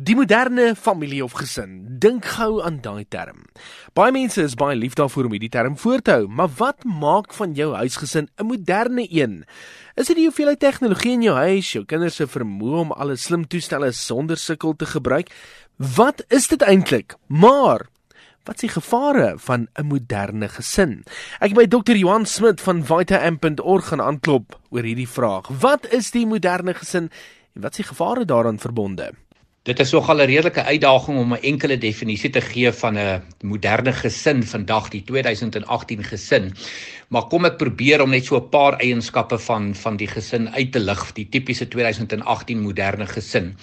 Die moderne familie of gesin, dink gou aan daai term. Baie mense is baie lief daarvoor om hierdie term voor te hou, maar wat maak van jou huisgesin 'n moderne een? Is dit die hoeveelheid tegnologie in jou huis, jou kinders se vermoë om alle slim toestelle sonder sukkel te gebruik? Wat is dit eintlik? Maar Wat is die gevare van 'n moderne gesin? Ek by Dr. Johan Smit van vitaamp.org gaan aanklop oor hierdie vraag. Wat is die moderne gesin en wat is die gevare daaraan verbonde? Dit is nogal 'n redelike uitdaging om 'n enkele definisie te gee van 'n moderne gesin vandag, die 2018 gesin. Maar kom ek probeer om net so 'n paar eienskappe van van die gesin uit te lig, die tipiese 2018 moderne gesin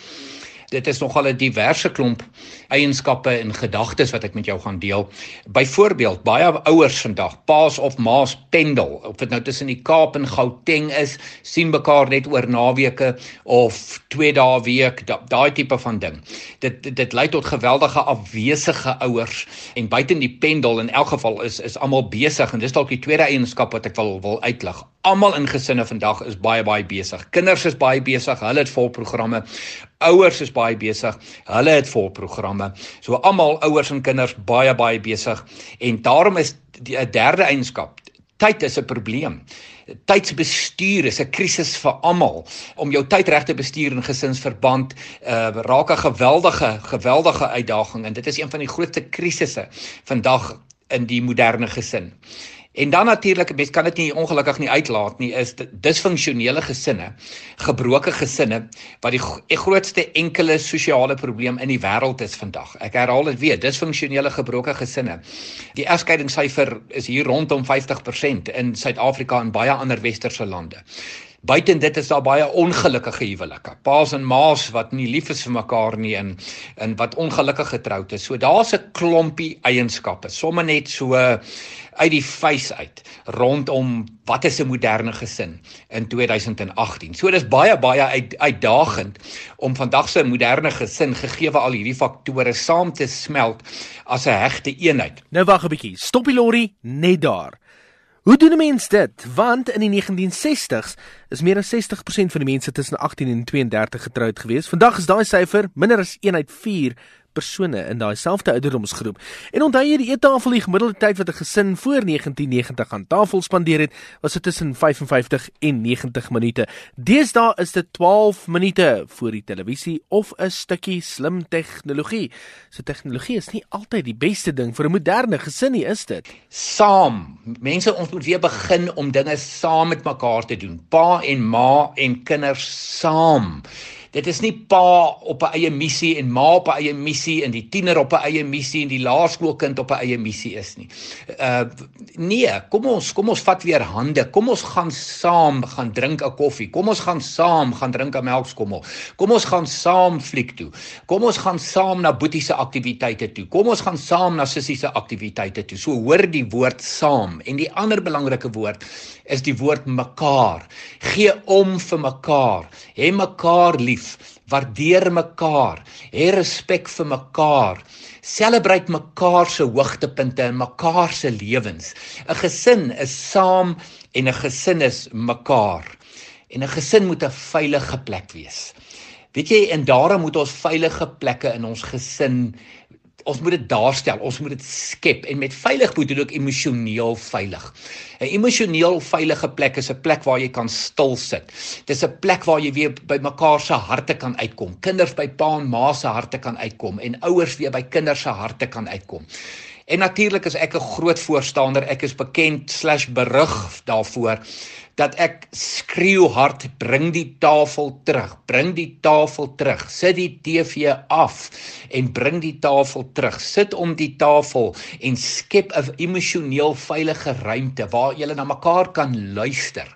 dit is nogal 'n diverse klomp eienskappe en gedagtes wat ek met jou gaan deel. Byvoorbeeld, baie ouers vandag, paas of maas pendel, of dit nou tussen die Kaap en Gauteng is, sien mekaar net oor naweke of 2 dae week, daai tipe van ding. Dit dit, dit lei tot geweldige afwesige ouers en buiten die pendel in elk geval is is almal besig en dis dalk die tweede eienskap wat ek wil wil uitlig. Almal in gesinne vandag is baie baie besig. Kinders is baie besig, hulle het vol programme. Ouers is baie besig. Hulle het vol programme. So almal ouers en kinders baie baie besig en daarom is 'n derde eienskap. Tyd is 'n probleem. Tydsbestuur is 'n krisis vir almal. Om jou tyd reg te bestuur in gesinsverband uh raak 'n geweldige geweldige uitdaging en dit is een van die grootste krisisse vandag in die moderne gesin. En dan natuurlik, mens kan dit nie ongelukkig nie uitlaat nie, is disfunksionele gesinne, gebroke gesinne wat die grootste enkele sosiale probleem in die wêreld is vandag. Ek herhaal dit weer, disfunksionele gebroke gesinne. Die egskeidingssyfer is hier rondom 50% in Suid-Afrika en baie ander westerse lande. Buiten dit is daar baie ongelukkige huwelike. Paas en maas wat nie lief is vir mekaar nie en en wat ongelukkig getroud is. So daar's 'n klompie eienskappe, somme net so uit die face uit rondom wat is 'n moderne gesin in 2018. So dis baie baie uit, uitdagend om vandag se moderne gesin gegee al hierdie faktore saam te smelt as 'n hegte eenheid. Nou wag 'n bietjie. Stop die lorry net daar. Hoe doen 'n mens dit? Want in die 1960s is meer as 60% van die mense tussen 18 en 32 getroud gewees. Vandag is daai syfer minder as 1 uit 4 persone in daai selfde ouderdomsgroep. En onthou jy die eettafel die gemiddelde tyd wat 'n gesin voor 1990 aan tafel spandeer het, was dit tussen 55 en 90 minute. Deesdae is dit 12 minute voor die televisie of 'n stukkie slim tegnologie. So tegnologie is nie altyd die beste ding vir 'n moderne gesin nie, is dit? Saam. Mense ons moet weer begin om dinge saam met mekaar te doen. Pa en ma en kinders saam. Dit is nie pa op 'n eie missie en ma op 'n eie missie en die tiener op 'n eie missie en die laerskoolkind op 'n eie missie is nie. Uh nee, kom ons kom ons vat weer hande. Kom ons gaan saam gaan drink 'n koffie. Kom ons gaan saam gaan drink 'n melkskommel. Kom ons gaan saam fliek toe. Kom ons gaan saam na boetie se aktiwiteite toe. Kom ons gaan saam na sussie se aktiwiteite toe. So hoor die woord saam en die ander belangrike woord is die woord mekaar. Gee om vir mekaar. Hê mekaar lief lief, waardeer mekaar, hê respek vir mekaar, selebreit mekaar se hoogtepunte in mekaar se lewens. 'n Gesin is saam en 'n gesin is mekaar. En 'n gesin moet 'n veilige plek wees. Weet jy, en daarom moet ons veilige plekke in ons gesin ons moet dit daarstel, ons moet dit skep en met veilig bedoel ek emosioneel veilig. 'n Emosioneel veilige plek is 'n plek waar jy kan stil sit. Dis 'n plek waar jy weer by mekaar se harte kan uitkom. Kinders by pa en ma se harte kan uitkom en ouers weer by kinders se harte kan uitkom. En natuurlik is ek 'n groot voorstander, ek is bekend/berug daarvoor dat ek skreeu hard bring die tafel terug bring die tafel terug sit die TV af en bring die tafel terug sit om die tafel en skep 'n emosioneel veilige ruimte waar julle na mekaar kan luister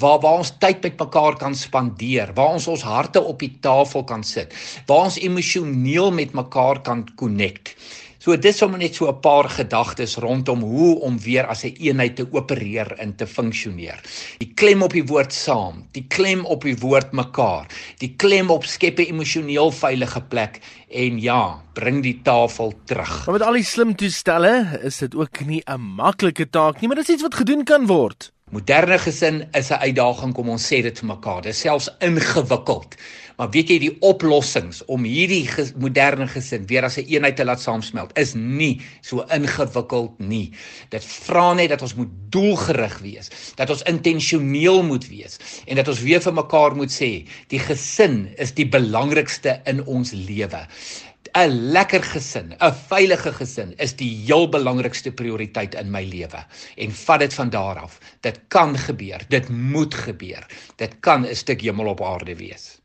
waar waar ons tyd met mekaar kan spandeer waar ons ons harte op die tafel kan sit waar ons emosioneel met mekaar kan connect So dis sommer net so 'n paar gedagtes rondom hoe om weer as 'n een eenheid te opereer en te funksioneer. Die klem op die woord saam, die klem op die woord mekaar, die klem op skep 'n emosioneel veilige plek en ja, bring die tafel terug. Maar met al die slim toestelle is dit ook nie 'n maklike taak nie, maar dit is iets wat gedoen kan word. Moderne gesin is 'n uitdaging kom ons sê dit vir mekaar. Dit is selfs ingewikkeld. Maar weet jy die oplossings om hierdie ges moderne gesin weer as 'n een eenheid te laat saamsmelt is nie so ingewikkeld nie. Dit vra net dat ons moet doelgerig wees, dat ons intentioneel moet wees en dat ons weer vir mekaar moet sê, die gesin is die belangrikste in ons lewe. 'n lekker gesin, 'n veilige gesin is die heel belangrikste prioriteit in my lewe. En vat dit van daar af. Dit kan gebeur. Dit moet gebeur. Dit kan 'n stuk hemel op aarde wees.